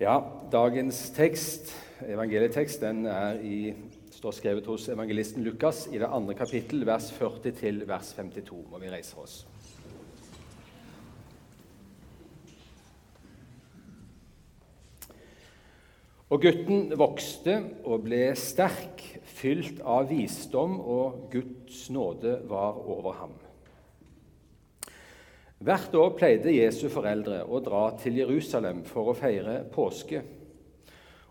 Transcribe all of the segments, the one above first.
Ja, dagens tekst, evangelietekst den i, står skrevet hos evangelisten Lukas i det andre kapittel, vers 40 til vers 52. Må vi reise oss. Og gutten vokste og ble sterk, fylt av visdom, og Guds nåde var over ham. Hvert år pleide Jesu foreldre å dra til Jerusalem for å feire påske.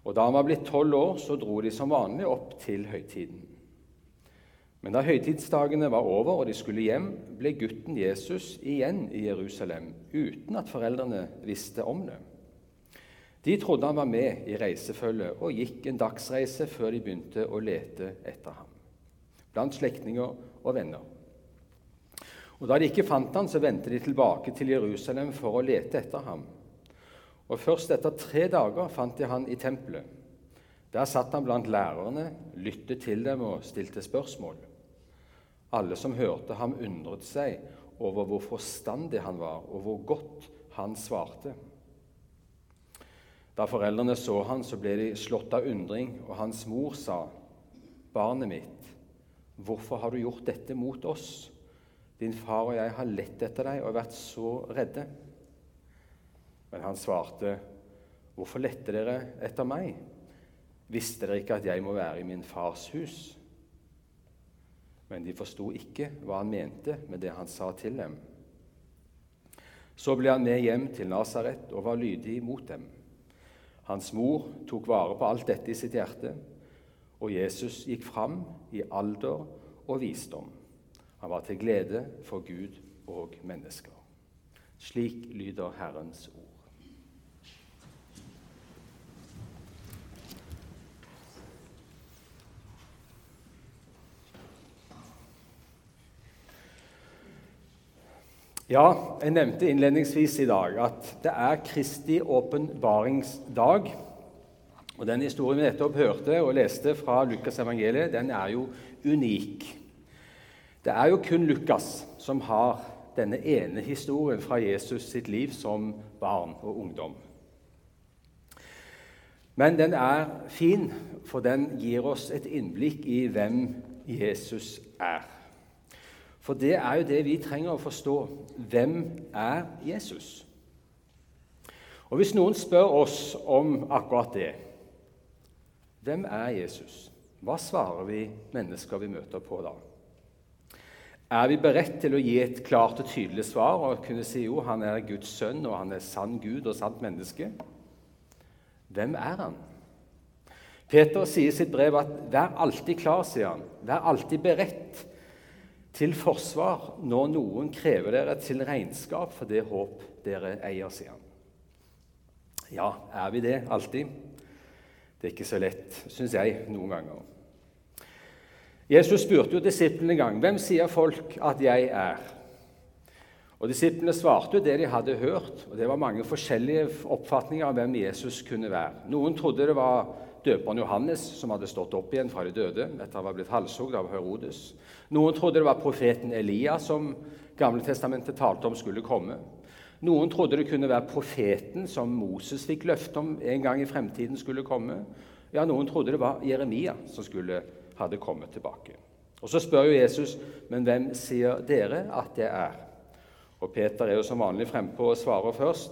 Og Da han var blitt tolv år, så dro de som vanlig opp til høytiden. Men da høytidsdagene var over og de skulle hjem, ble gutten Jesus igjen i Jerusalem uten at foreldrene visste om det. De trodde han var med i reisefølget og gikk en dagsreise før de begynte å lete etter ham, blant slektninger og venner. Og Da de ikke fant han, så vendte de tilbake til Jerusalem for å lete etter ham. Og Først etter tre dager fant de han i tempelet. Der satt han blant lærerne, lyttet til dem og stilte spørsmål. Alle som hørte ham, undret seg over hvor forstandig han var, og hvor godt han svarte. Da foreldrene så han, så ble de slått av undring, og hans mor sa, 'Barnet mitt, hvorfor har du gjort dette mot oss?' Din far og jeg har lett etter deg og vært så redde. Men han svarte, Hvorfor lette dere etter meg? Visste dere ikke at jeg må være i min fars hus? Men de forsto ikke hva han mente med det han sa til dem. Så ble han med hjem til Nasaret og var lydig mot dem. Hans mor tok vare på alt dette i sitt hjerte, og Jesus gikk fram i alder og visdom. Han var til glede for Gud og mennesker. Slik lyder Herrens ord. Ja, jeg nevnte innledningsvis i dag at det er Kristi åpenbaringsdag. Og Den historien vi nettopp hørte og leste fra Lukas evangeliet, den er jo unik. Det er jo kun Lukas som har denne ene historien fra Jesus sitt liv som barn og ungdom. Men den er fin, for den gir oss et innblikk i hvem Jesus er. For det er jo det vi trenger å forstå. Hvem er Jesus? Og Hvis noen spør oss om akkurat det Hvem er Jesus? Hva svarer vi mennesker vi møter på da? Er vi beredt til å gi et klart og tydelig svar og kunne si jo, han er Guds sønn, og han er sann Gud og sant menneske? Hvem er han? Peter sier i sitt brev at 'vær alltid klar', sier han. 'Vær alltid beredt til forsvar når noen krever dere til regnskap for det håp dere eier', sier han. Ja, er vi det alltid? Det er ikke så lett, syns jeg, noen ganger. Jesus spurte jo disiplene en gang hvem sier folk at jeg er. Og Disiplene svarte jo det de hadde hørt, og det var mange forskjellige oppfatninger av hvem Jesus kunne være. Noen trodde det var døperen Johannes som hadde stått opp igjen fra de døde etter å ha blitt halshugd av Herodes. Noen trodde det var profeten Elia som Gamle testamentet talte om skulle komme. Noen trodde det kunne være profeten som Moses fikk løfte om en gang i fremtiden skulle komme. Ja, Noen trodde det var Jeremia som skulle komme hadde kommet tilbake. Og Så spør jo Jesus, men hvem sier dere at jeg er? Og Peter er jo som vanlig frempå og svarer først.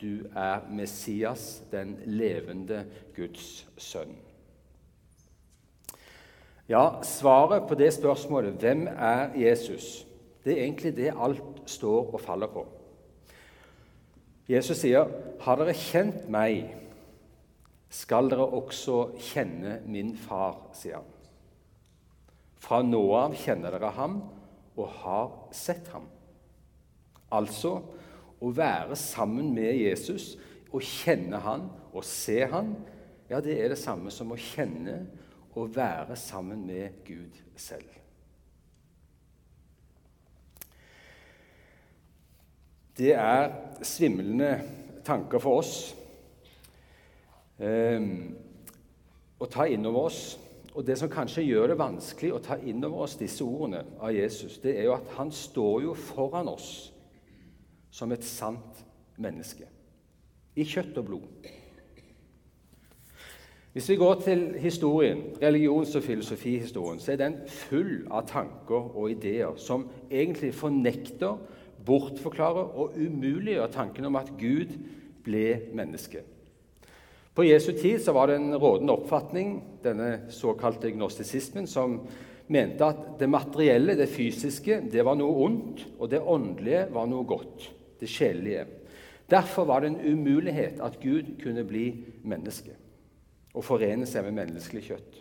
Du er Messias, den levende Guds sønn. Ja, svaret på det spørsmålet, hvem er Jesus, det er egentlig det alt står og faller på. Jesus sier, 'Har dere kjent meg, skal dere også kjenne min far', sier han. Fra nå av kjenner dere ham og har sett ham. Altså å være sammen med Jesus og kjenne han og se han, ja, det er det samme som å kjenne og være sammen med Gud selv. Det er svimlende tanker for oss eh, å ta inn over oss og Det som kanskje gjør det vanskelig å ta inn over oss disse ordene av Jesus, det er jo at han står jo foran oss som et sant menneske. I kjøtt og blod. Hvis vi går til historien, religions- og filosofihistorien, så er den full av tanker og ideer som egentlig fornekter, bortforklarer og umuliggjør tanken om at Gud ble menneske. På Jesu tid så var det en rådende oppfatning, denne såkalte gnostisismen, som mente at det materielle, det fysiske, det var noe ondt, og det åndelige var noe godt, det sjelelige. Derfor var det en umulighet at Gud kunne bli menneske og forene seg med menneskelig kjøtt.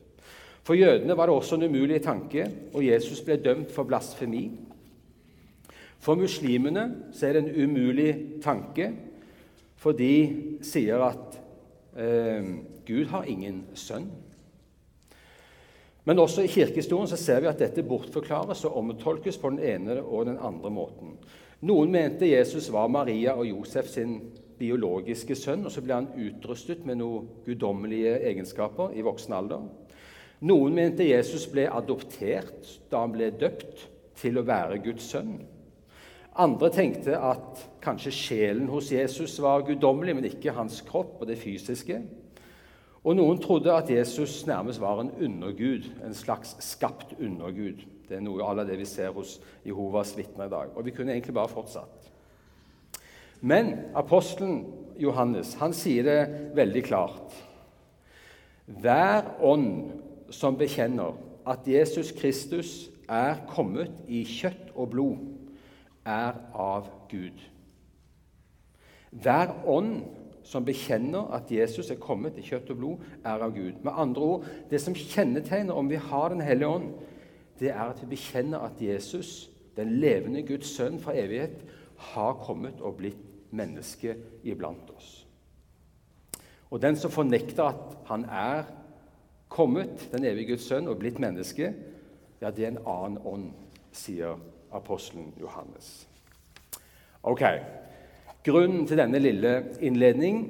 For jødene var det også en umulig tanke, og Jesus ble dømt for blasfemi. For muslimene så er det en umulig tanke, for de sier at Gud har ingen sønn. Men også i kirkehistorien så ser vi at dette bortforklares og omtolkes på den ene og den andre måten. Noen mente Jesus var Maria og Josef sin biologiske sønn, og så ble han utrustet med noen guddommelige egenskaper i voksen alder. Noen mente Jesus ble adoptert da han ble døpt til å være Guds sønn. Andre tenkte at kanskje sjelen hos Jesus var guddommelig, men ikke hans kropp og det fysiske. Og noen trodde at Jesus nærmest var en undergud, en slags skapt undergud. Det er noe av det vi ser hos Jehovas vitner i dag. Og vi kunne egentlig bare fortsatt. Men apostelen Johannes han sier det veldig klart. Hver ånd som bekjenner at Jesus Kristus er kommet i kjøtt og blod, er av Gud. Hver ånd som bekjenner at Jesus er kommet i kjøtt og blod, er av Gud. Med andre ord, Det som kjennetegner om vi har Den hellige ånd, det er at vi bekjenner at Jesus, den levende Guds sønn fra evighet, har kommet og blitt menneske iblant oss. Og den som fornekter at han er kommet, den evige Guds sønn, og blitt menneske, ja, det er en annen ånd, sier apostelen Johannes. Ok, Grunnen til denne lille innledning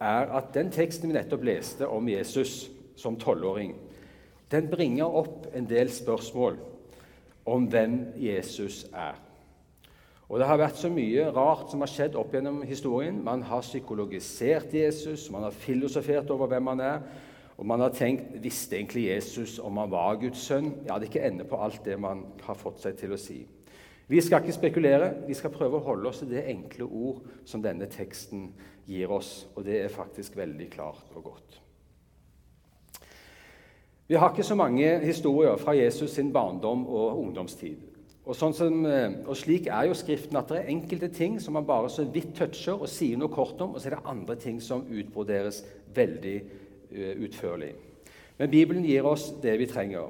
er at den teksten vi nettopp leste om Jesus som tolvåring, den bringer opp en del spørsmål om hvem Jesus er. Og Det har vært så mye rart som har skjedd opp gjennom historien. Man har psykologisert Jesus, man har filosofert over hvem han er. Og man har tenkt visste egentlig Jesus om han var Guds sønn? Ja, det er ikke ende på alt det man har fått seg til å si. Vi skal ikke spekulere, vi skal prøve å holde oss til det enkle ord som denne teksten gir oss. Og det er faktisk veldig klart og godt. Vi har ikke så mange historier fra Jesus sin barndom og ungdomstid. Og, sånn som, eh, og, slik er jo Skriften at det er enkelte ting som man bare så vidt toucher og sier noe kort om, og så er det andre ting som utbroderes veldig uh, utførlig. Men Bibelen gir oss det vi trenger.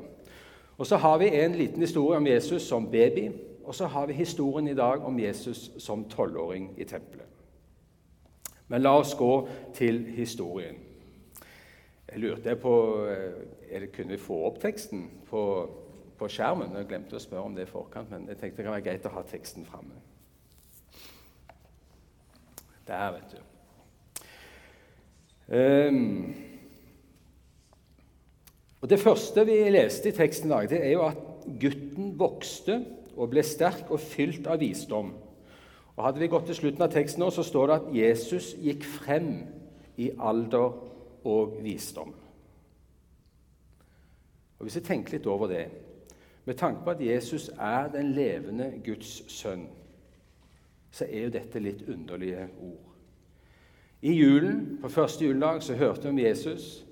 Og Så har vi en liten historie om Jesus som baby, og så har vi historien i dag om Jesus som tolvåring i tempelet. Men la oss gå til historien. Jeg lurte på eh, Kunne vi få opp teksten på på skjermen. Jeg glemte å spørre om det i forkant, men jeg tenkte det kan være greit å ha teksten framme. Der, vet du. Um, og Det første vi leste i teksten i dag, det er jo at gutten vokste og ble sterk og fylt av visdom. Og Hadde vi gått til slutten av teksten, nå, så står det at Jesus gikk frem i alder og visdom. Og Hvis jeg tenker litt over det med tanke på at Jesus er den levende Guds sønn, så er jo dette litt underlige ord. I julen, på første juledag, så hørte vi om Jesus,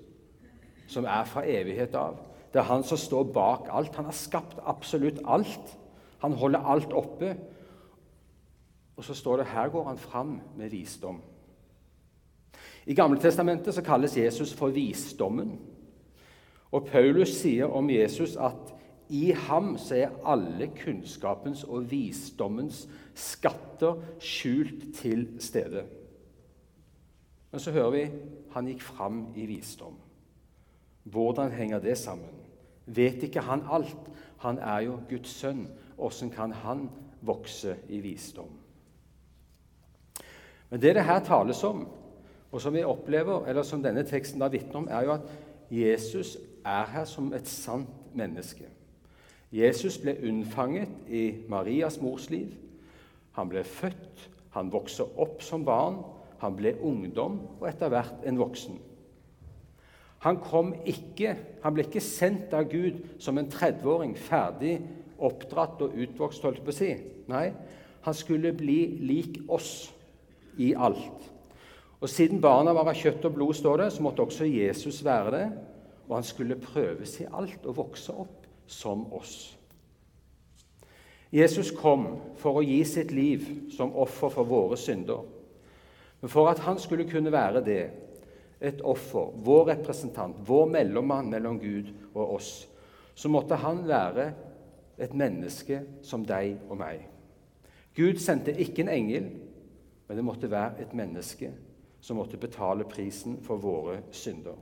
som er fra evighet av. Det er han som står bak alt. Han har skapt absolutt alt. Han holder alt oppe. Og så står det her går han fram med visdom. I Gamle Testamentet så kalles Jesus for visdommen. Og Paulus sier om Jesus at i ham så er alle kunnskapens og visdommens skatter skjult til stede. Men så hører vi han gikk fram i visdom. Hvordan henger det sammen? Vet ikke han alt? Han er jo Guds sønn. Åssen kan han vokse i visdom? Men det det her tales om, og som vi opplever, eller som denne teksten da vitner om, er jo at Jesus er her som et sant menneske. Jesus ble unnfanget i Marias mors liv. Han ble født, han vokste opp som barn, han ble ungdom og etter hvert en voksen. Han, ikke, han ble ikke sendt av Gud som en 30-åring, ferdig oppdratt og utvokst, holdt jeg på å si. Nei, han skulle bli lik oss i alt. Og Siden barna var av kjøtt og blod, står det, så måtte også Jesus være det. Og han skulle prøves i alt og vokse opp som oss. Jesus kom for å gi sitt liv som offer for våre synder. Men for at han skulle kunne være det, et offer, vår representant, vår mellommann mellom Gud og oss, så måtte han være et menneske som deg og meg. Gud sendte ikke en engel, men det måtte være et menneske som måtte betale prisen for våre synder.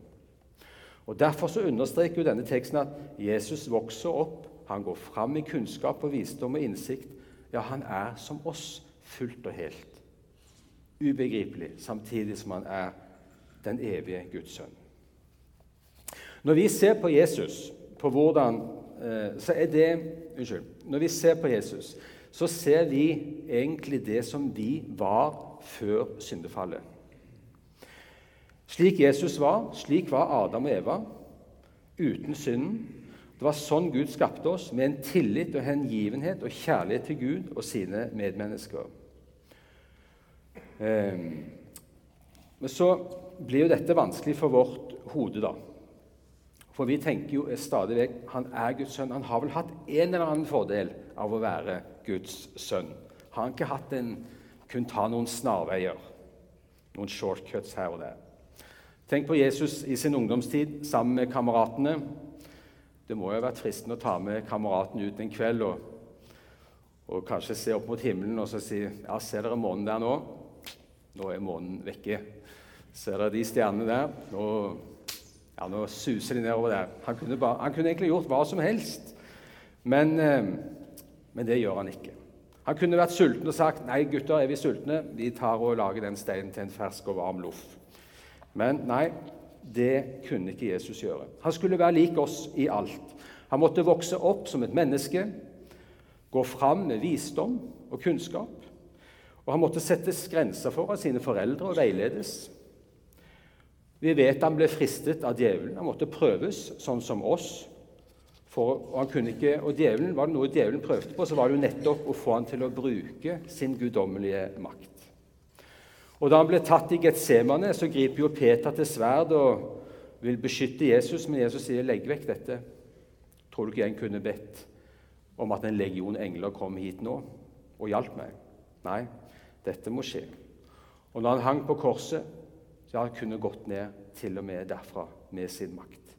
Og Derfor så understreker jo denne teksten at Jesus vokser opp, han går fram i kunnskap og visdom og innsikt. Ja, han er som oss, fullt og helt. Ubegripelig, samtidig som han er den evige Guds sønn. Når vi ser på Jesus, på hvordan så er det Unnskyld. Når vi ser på Jesus, så ser vi egentlig det som vi var før syndefallet. Slik Jesus var, slik var Adam og Eva, uten synden. Det var sånn Gud skapte oss, med en tillit og hengivenhet og kjærlighet til Gud og sine medmennesker. Ehm, men så blir jo dette vanskelig for vårt hode, da. For vi tenker jo stadig vekk han er Guds sønn. Han har vel hatt en eller annen fordel av å være Guds sønn. Har han ikke hatt en, kun ta noen snarveier, noen shortcuts her og der? Tenk på Jesus i sin ungdomstid sammen med kameratene. Det må jo ha vært fristende å ta med kameraten ut en kveld og, og kanskje se opp mot himmelen og så si ja, ser dere månen der nå? Nå er månen vekke. Ser dere de stjernene der? Nå, ja, nå suser de nedover der. Han kunne, bare, han kunne, egentlig gjort hva som helst, men, eh, men, det gjør han ikke. Han kunne vært sulten og sagt nei, gutter, er vi sultne? Vi tar og lager den steinen til en fersk og varm loff. Men nei, det kunne ikke Jesus gjøre. Han skulle være lik oss i alt. Han måtte vokse opp som et menneske, gå fram med visdom og kunnskap. Og han måtte settes grenser for av sine foreldre og veiledes. Vi vet han ble fristet av djevelen. Han måtte prøves, sånn som oss. For, og, ikke, og djevelen, Var det noe djevelen prøvde på, så var det jo nettopp å få han til å bruke sin guddommelige makt. Og Da han ble tatt i Getsemane, så griper jo Peter til sverd og vil beskytte Jesus, men Jesus sier 'legg vekk dette'. Tror du ikke jeg kunne bedt om at en legion engler kom hit nå og hjalp meg? Nei, dette må skje. Og når han hang på korset, så han kunne gått ned til og med derfra med sin makt.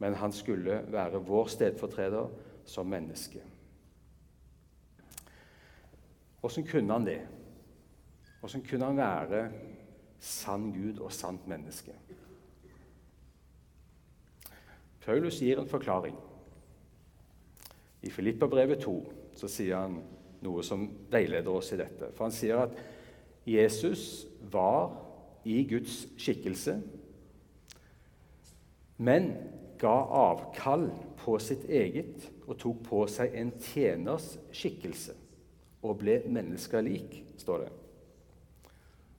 Men han skulle være vår stedfortreder som menneske. Åssen kunne han det? Åssen kunne han være sann Gud og sant menneske? Paulus gir en forklaring. I Filipperbrevet 2 så sier han noe som veileder oss i dette. For han sier at Jesus var i Guds skikkelse, men ga avkall på sitt eget og tok på seg en tjeners skikkelse og ble menneskelik, står det.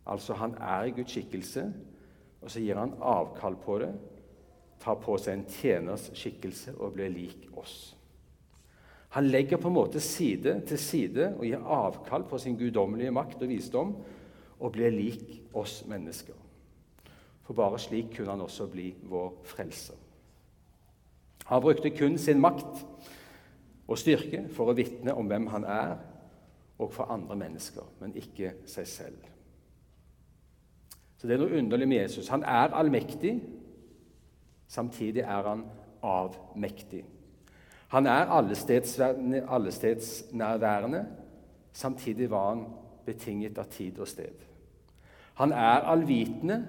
Altså, han er i Guds skikkelse, og så gir han avkall på det, tar på seg en tjeners skikkelse og blir lik oss. Han legger på en måte side til side og gir avkall på sin guddommelige makt og visdom og ble lik oss mennesker. For bare slik kunne han også bli vår frelser. Han brukte kun sin makt og styrke for å vitne om hvem han er, og for andre mennesker, men ikke seg selv. Så Det er noe underlig med Jesus. Han er allmektig, samtidig er han avmektig. Han er allestedsnærværende, samtidig var han betinget av tid og sted. Han er allvitende,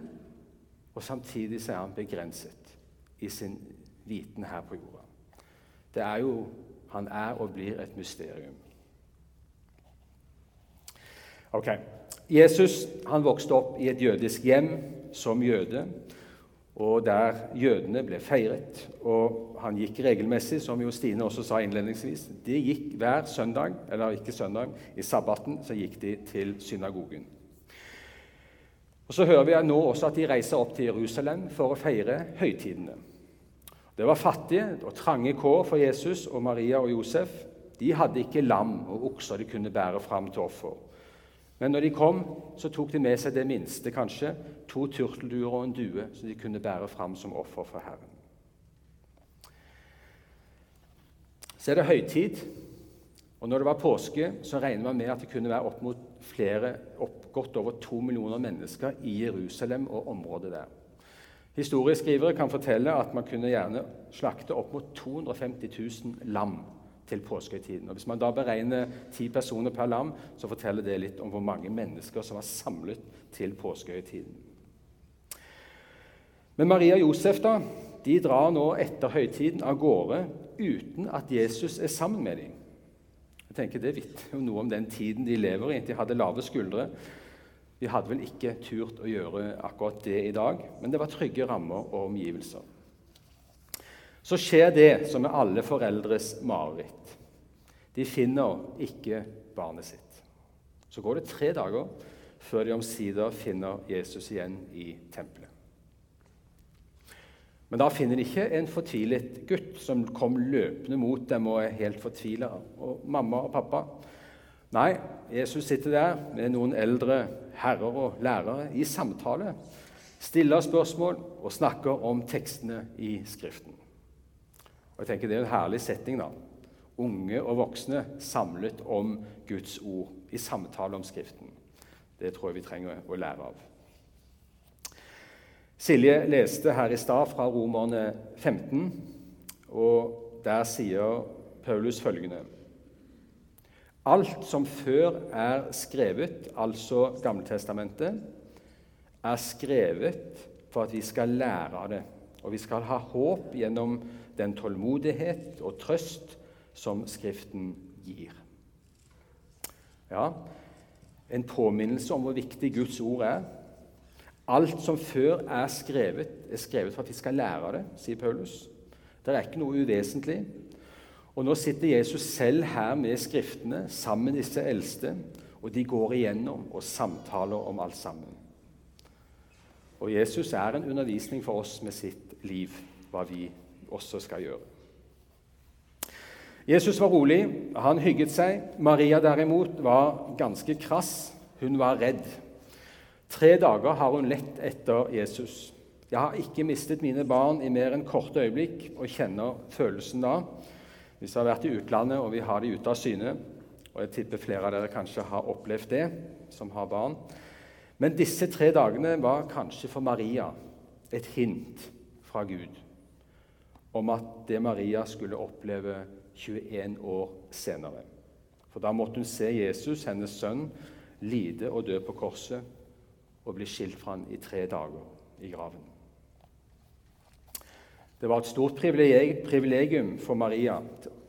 og samtidig er han begrenset i sin viten her på jorda. Det er jo Han er og blir et mysterium. Ok, Jesus han vokste opp i et jødisk hjem som jøde, og der jødene ble feiret. Og han gikk regelmessig, som jo Stine også sa innledningsvis. De gikk hver søndag, eller ikke søndag, i sabbaten så gikk de til synagogen. Og Så hører vi nå også at de reiser opp til Jerusalem for å feire høytidene. Det var fattige og trange kår for Jesus og Maria og Josef. De hadde ikke lam og okser de kunne bære fram til offer. Men når de kom, så tok de med seg det minste, kanskje to turtelduer og en due, som de kunne bære fram som offer for Herren. Så er det høytid, og når det var påske, så regner man med at det kunne være opp mot flere, opp, godt over to millioner mennesker i Jerusalem og området der. Historieskrivere kan fortelle at man kunne gjerne slakte opp mot 250 000 lam til påskehøytiden. Hvis man da beregner ti personer per lam, så forteller det litt om hvor mange mennesker som var samlet til påskehøytiden. Men Maria og Josef da, de drar nå etter høytiden av gårde uten at Jesus er sammen med dem. Jeg tenker Det vitner jo noe om den tiden de lever i. De hadde lave skuldre. Vi hadde vel ikke turt å gjøre akkurat det i dag, men det var trygge rammer og omgivelser. Så skjer det som er alle foreldres mareritt. De finner ikke barnet sitt. Så går det tre dager før de omsider finner Jesus igjen i tempelet. Men da finner de ikke en fortvilet gutt som kom løpende mot dem og er helt fortvila. Og mamma og pappa Nei, Jesus sitter der med noen eldre herrer og lærere i samtale, stiller spørsmål og snakker om tekstene i Skriften. Og jeg tenker Det er en herlig setting. da. Unge og voksne samlet om Guds ord i samtale om Skriften. Det tror jeg vi trenger å lære av. Silje leste her i stad fra Romerne 15, og der sier Paulus følgende Alt som før er skrevet, altså Gammeltestamentet, er skrevet for at vi skal lære av det. Og vi skal ha håp gjennom den tålmodighet og trøst som Skriften gir. Ja, en påminnelse om hvor viktig Guds ord er. Alt som før er skrevet, er skrevet for at vi skal lære det, sier Paulus. Det er ikke noe uvesentlig. Og Nå sitter Jesus selv her med Skriftene sammen med disse eldste, og de går igjennom og samtaler om alt sammen. Og Jesus er en undervisning for oss med sitt liv, hva vi også skal gjøre. Jesus var rolig, han hygget seg. Maria derimot var ganske krass. Hun var redd. Tre dager har hun lett etter Jesus. Jeg har ikke mistet mine barn i mer enn korte øyeblikk og kjenner følelsen da. Hvis vi har vært i utlandet og vi har de ute av syne, og jeg tipper flere av dere kanskje har opplevd det, som har barn Men disse tre dagene var kanskje for Maria et hint fra Gud om at det Maria skulle oppleve 21 år senere. For da måtte hun se Jesus, hennes sønn, lide og dø på korset og bli skilt fra ham i tre dager i graven. Det var et stort privilegium for Maria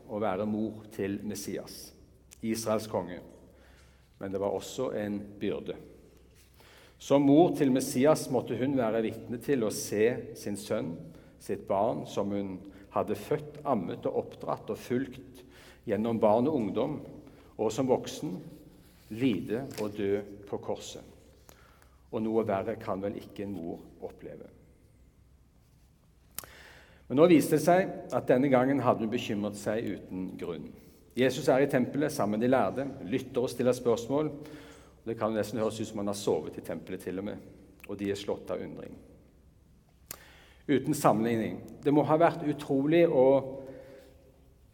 å være mor til Messias, Israels konge. Men det var også en byrde. Som mor til Messias måtte hun være vitne til å se sin sønn, sitt barn, som hun hadde født, ammet og oppdratt og fulgt gjennom barn og ungdom, og som voksen, lide og dø på korset. Og noe verre kan vel ikke en mor oppleve. Men nå viste det seg at denne gangen hadde hun bekymret seg uten grunn. Jesus er i tempelet sammen med de lærde, lytter og stiller spørsmål. Det kan nesten høres ut som han har sovet i tempelet, til og med. Og de er slått av undring. Uten sammenligning. Det må ha vært utrolig å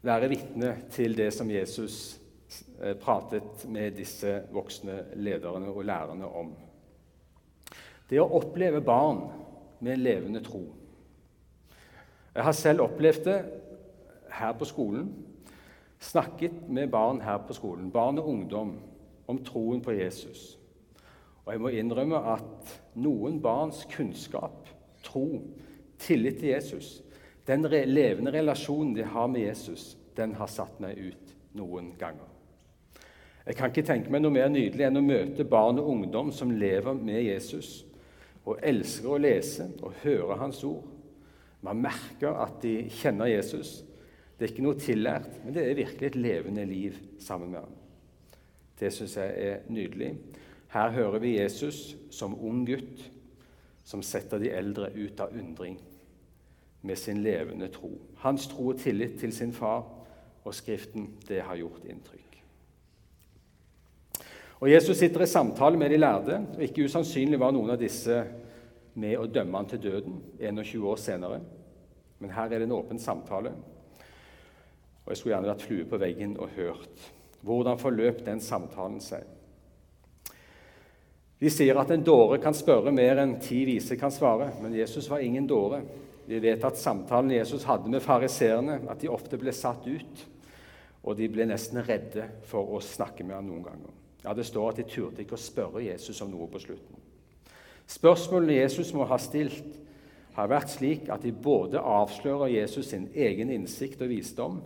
være vitne til det som Jesus eh, pratet med disse voksne lederne og lærerne om. Det å oppleve barn med en levende tro jeg har selv opplevd det her på skolen. Snakket med barn her på skolen, barn og ungdom, om troen på Jesus. Og jeg må innrømme at noen barns kunnskap, tro, tillit til Jesus, den levende relasjonen de har med Jesus, den har satt meg ut noen ganger. Jeg kan ikke tenke meg noe mer nydelig enn å møte barn og ungdom som lever med Jesus, og elsker å lese og høre hans ord man merker at de kjenner Jesus. Det er ikke noe tillært, men det er virkelig et levende liv sammen med ham. Det syns jeg er nydelig. Her hører vi Jesus som ung gutt som setter de eldre ut av undring med sin levende tro. Hans tro og tillit til sin far og Skriften, det har gjort inntrykk. Og Jesus sitter i samtale med de lærde, og ikke usannsynlig var noen av disse med å dømme han til døden 21 år senere. Men her er det en åpen samtale. Og Jeg skulle gjerne vært flue på veggen og hørt. Hvordan forløp den samtalen seg? De sier at en dåre kan spørre mer enn ti vise kan svare, men Jesus var ingen dåre. Vi vet at samtalen Jesus hadde med fariseerne, at de ofte ble satt ut, og de ble nesten redde for å snakke med ham noen ganger. Ja, Det står at de turte ikke å spørre Jesus om noe på slutten. Spørsmålene Jesus må ha stilt, har vært slik at de både avslører Jesus sin egen innsikt og visdom,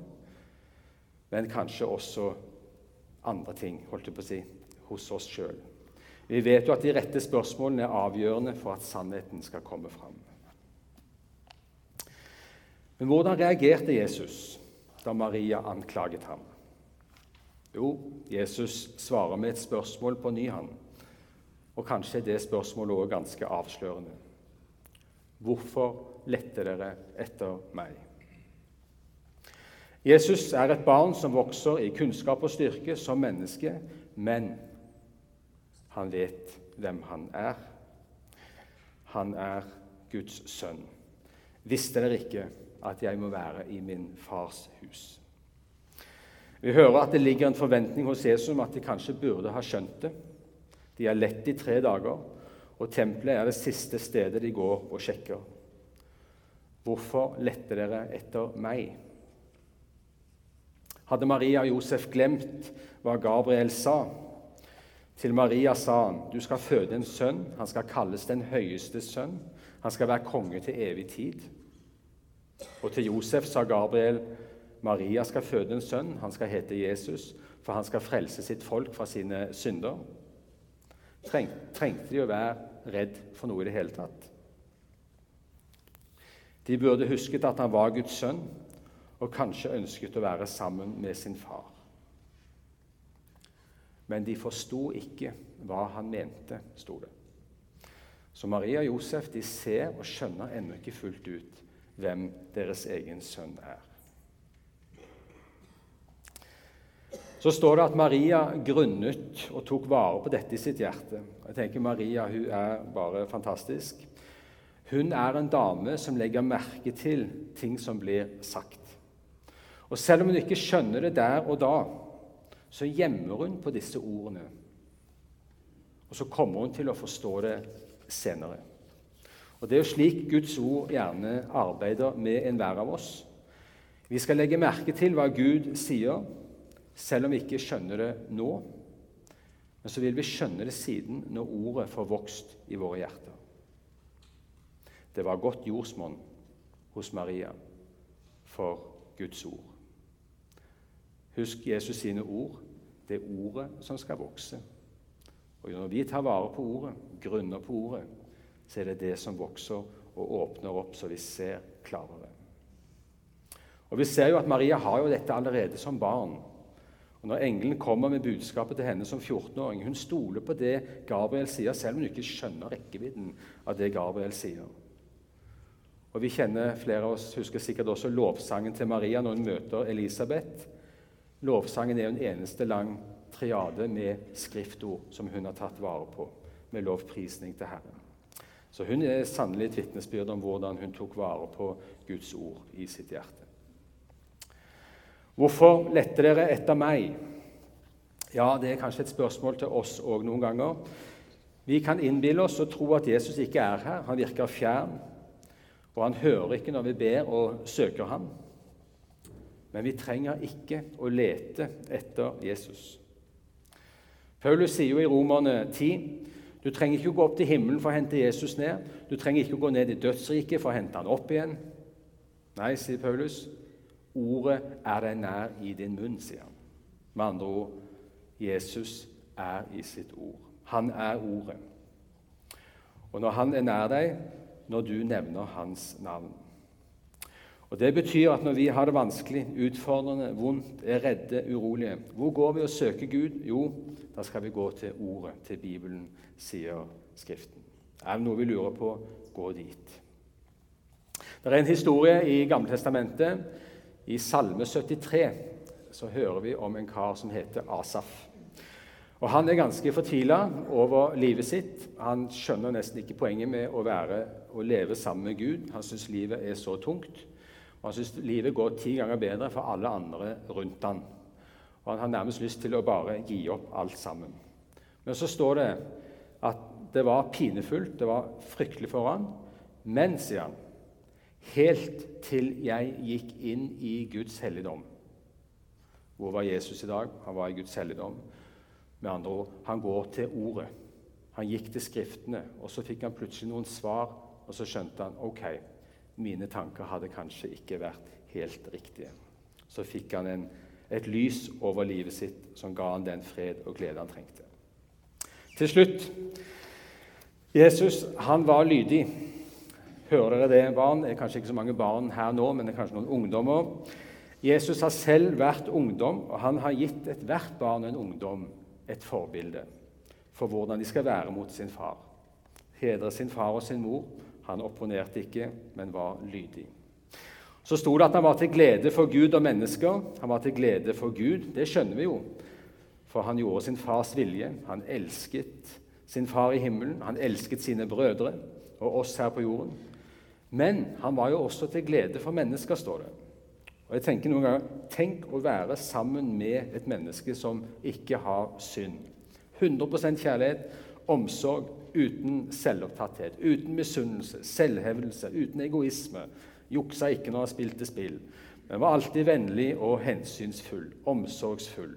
men kanskje også andre ting holdt jeg på å si, hos oss sjøl. Vi vet jo at de rette spørsmålene er avgjørende for at sannheten skal komme fram. Men hvordan reagerte Jesus da Maria anklaget ham? Jo, Jesus svarer med et spørsmål på ny, han. Og kanskje er det spørsmålet òg ganske avslørende. Hvorfor lette dere etter meg? Jesus er et barn som vokser i kunnskap og styrke som menneske, men han vet hvem han er. Han er Guds sønn. Visste dere ikke at jeg må være i min fars hus? Vi hører at det ligger en forventning hos Jesus om at de kanskje burde ha skjønt det. De har lett i tre dager, og tempelet er det siste stedet de går og sjekker. Hvorfor lette dere etter meg? Hadde Maria og Josef glemt hva Gabriel sa? Til Maria sa han, 'Du skal føde en sønn. Han skal kalles den høyeste sønn. Han skal være konge til evig tid.' Og til Josef sa Gabriel, 'Maria skal føde en sønn. Han skal hete Jesus, for han skal frelse sitt folk fra sine synder.' Treng, trengte de å være redd for noe i det hele tatt? De burde husket at han var Guds sønn, og kanskje ønsket å være sammen med sin far men de forsto ikke hva han mente, sto det. Så Maria og Josef de ser og skjønner ennå ikke fullt ut hvem deres egen sønn er. Så står det at Maria grunnet og tok vare på dette i sitt hjerte. Jeg tenker Maria hun er bare fantastisk. Hun er en dame som legger merke til ting som blir sagt. Og Selv om hun ikke skjønner det der og da, så gjemmer hun på disse ordene. Og så kommer hun til å forstå det senere. Og Det er jo slik Guds ord gjerne arbeider med enhver av oss. Vi skal legge merke til hva Gud sier, selv om vi ikke skjønner det nå. Men så vil vi skjønne det siden, når ordet får vokst i våre hjerter. Det var godt jordsmonn hos Maria for Guds ord. Husk Jesus sine ord. Det er ordet som skal vokse. Og Når vi tar vare på ordet, grunner på ordet, så er det det som vokser og åpner opp, så vi ser klarere. Og Vi ser jo at Maria har jo dette allerede som barn. Og Når engelen kommer med budskapet til henne som 14-åring Hun stoler på det Gabriel sier, selv om hun ikke skjønner rekkevidden av det Gabriel sier. Og Vi kjenner flere av oss husker sikkert også lovsangen til Maria når hun møter Elisabeth. Lovsangen er en eneste lang triade med skriftord som hun har tatt vare på, med lovprisning til Herren. Så hun er sannelig et vitnesbyrd om hvordan hun tok vare på Guds ord i sitt hjerte. Hvorfor lette dere etter meg? Ja, Det er kanskje et spørsmål til oss òg noen ganger. Vi kan innbille oss og tro at Jesus ikke er her. Han virker fjern, og han hører ikke når vi ber og søker ham. Men vi trenger ikke å lete etter Jesus. Paulus sier jo i Romerne 10 du trenger ikke å gå opp til himmelen for å hente Jesus ned. Du trenger ikke å gå ned i dødsriket for å hente han opp igjen. Nei, sier Paulus. Ordet er deg nær i din munn, sier han. Med andre ord Jesus er i sitt ord. Han er Ordet. Og når han er nær deg, når du nevner hans navn Og Det betyr at når vi har det vanskelig, utfordrende, vondt, er redde, urolige Hvor går vi og søker Gud? Jo, da skal vi gå til Ordet, til Bibelen, sier Skriften. Er det noe vi lurer på, gå dit. Det er en historie i Gammeltestamentet. I Salme 73 så hører vi om en kar som heter Asaf. Og Han er ganske fortvila over livet sitt. Han skjønner nesten ikke poenget med å, være, å leve sammen med Gud. Han syns livet er så tungt. Han syns livet går ti ganger bedre for alle andre rundt han. Og Han har nærmest lyst til å bare gi opp alt sammen. Men så står det at det var pinefullt, det var fryktelig for han. Men, sier han, helt til jeg gikk inn i Guds helligdom. Hvor var Jesus i dag? Han var i Guds helligdom. Med andre ord, han går til Ordet. Han gikk til Skriftene, og så fikk han plutselig noen svar, og så skjønte han ok, mine tanker hadde kanskje ikke vært helt riktige. Så fikk han en, et lys over livet sitt som ga han den fred og glede han trengte. Til slutt Jesus han var lydig. Hører dere det, barn? Det er kanskje ikke så mange barn her nå, men det er kanskje noen ungdommer. Jesus har selv vært ungdom, og han har gitt ethvert barn en ungdom et forbilde for hvordan de skal være mot sin far. Hedre sin far og sin mor. Han opponerte ikke, men var lydig. Så sto det at han var til glede for Gud og mennesker. Han var til glede for Gud. Det skjønner vi jo, for han gjorde sin fars vilje. Han elsket sin far i himmelen. Han elsket sine brødre og oss her på jorden. Men han var jo også til glede for mennesker, står det. Og jeg tenker noen ganger, Tenk å være sammen med et menneske som ikke har synd. 100% kjærlighet, omsorg, uten selvopptatthet, uten misunnelse, selvhevdelse, uten egoisme. Juksa ikke når han spilte spill, men var alltid vennlig og hensynsfull, omsorgsfull.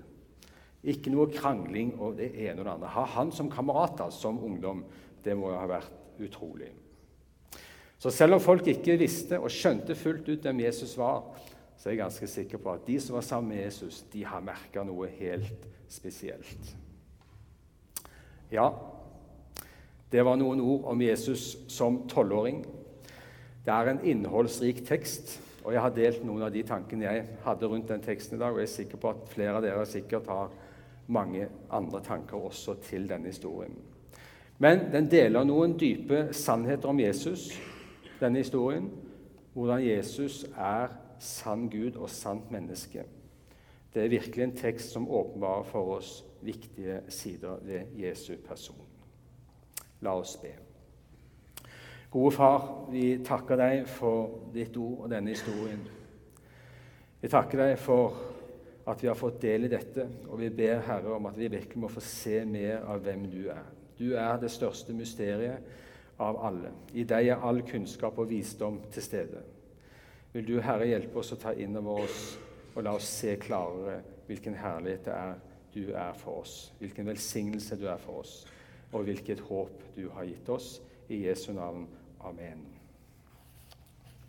Ikke noe krangling og det ene og det andre. Ha han som kamerat som ungdom, det må jo ha vært utrolig. Så selv om folk ikke visste og skjønte fullt ut hvem Jesus var, så er jeg ganske sikker på at de som var sammen med Jesus, de har merka noe helt spesielt. Ja, det var noen ord om Jesus som tolvåring. Det er en innholdsrik tekst, og jeg har delt noen av de tankene jeg hadde rundt den teksten i dag, og jeg er sikker på at flere av dere sikkert har mange andre tanker også til denne historien. Men den deler noen dype sannheter om Jesus, denne historien. Hvordan Jesus er sann Gud og sant menneske. Det er virkelig en tekst som åpenbarer for oss viktige sider ved Jesu person. La oss be. Gode Far, vi takker deg for ditt ord og denne historien. Vi takker deg for at vi har fått del i dette, og vi ber Herre om at vi virkelig må få se mer av hvem du er. Du er det største mysteriet av alle. I deg er all kunnskap og visdom til stede. Vil du, Herre, hjelpe oss å ta inn over oss og la oss se klarere hvilken herlighet det er du er for oss, hvilken velsignelse du er for oss, og hvilket håp du har gitt oss. I Jesu navn. Amen.